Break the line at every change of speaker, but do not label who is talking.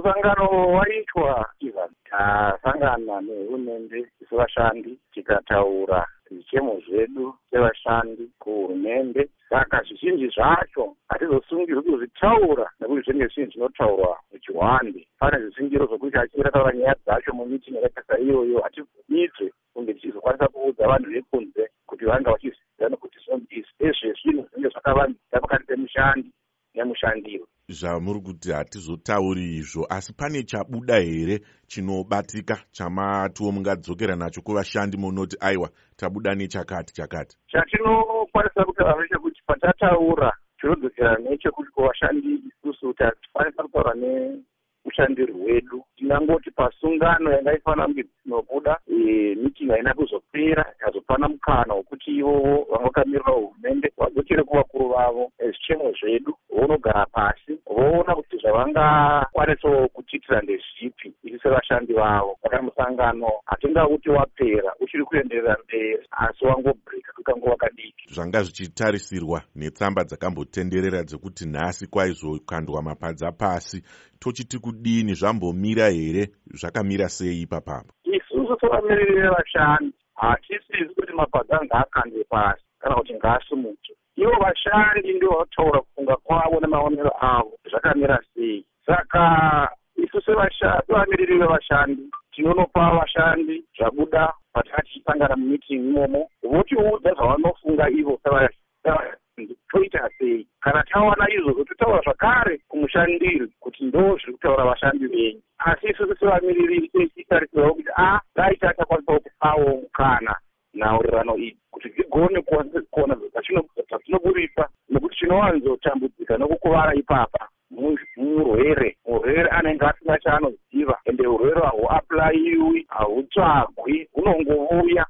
musangano waitwa ivan tasangana nehurumende sevashandi tikataura zvichemo zvedu sevashandi kuhurumende. Saka zvizhinji zvacho hatizosungirwi kuzvitaura nekuti zvinenge zvinhu zvinotaurwa muchihwande. Pane zvisingiro zvokuti achinge taura nyaya dzacho mumiting yakaita saiyoyo hatibvumidzwe kunge tichizokwanisa kuudza vanhu vekunze kuti vanga vachiziva nekuti ezvezvinhu zvinenge zvakavanzika pakati pemushandi nemushandiwe
zvamuri kuti hatizotauri izvo asi pane chabuda here chinobatika chamatiwo mungadzokera nacho kuvashandi munoti aiwa tabuda nechakati chakati.
Chatinokwanisa kutaura nechekuti patataura tinodzokera nechekuti kuvashandi isusu kuti hatikwanisa kutaura nemushandiri hwedu tinangoti pasungano yanga ifanira kunge dzinobuda e, miting haina kuzopera ikazopana mukana wekuti ivovo vanga vakamirira hurumende vadzokere kuvakuru vavo zvichemo zvedu vonogara pasi voona kuti zvavangakwanisawo kutiitira ndezvipi isi sevashandi vavo. Saka musangano hatingauti wapera uchiri kuenderera mberi asi wangobhreka kwekangova kadiki.
Zvanga zvichitarisirwa netsamba dzakambotenderera dzekuti nhasi kwaizokandwa mapadza pasi tochiti kudini zvambomira here zvakamira sei ipapapo
isusu sevamiriri vevashandi hatisizi kuti mapadza anga akandwe pasi kana kuti ngaasimuke. Ivo vashandi ndio vanotaura kufunga kwavo nemaonero avo zvakamira saka isu sevamiriri vevashandi tinonopa vashandi zvabuda patinga tichisangana mumiting imomo votiudza zvavanofunga ivo toita sei? Kana tawana izvozvo totaura zvakare kumushandiri kuti ndo zviri kutaura vashandi venyu. Asi isusu sevamiriri tichitarisirawo kuti a dai tachakwanisa kupawo mukana nhaurirano idzi kuti dzigone kuona dzatinoburisa nekuti tinowanzotambudzika nokukuvara ipapa murwere. Murwere anenge asina chaanoziva ende urwere hahuaplayiwi hahutsvagwi hunongovouya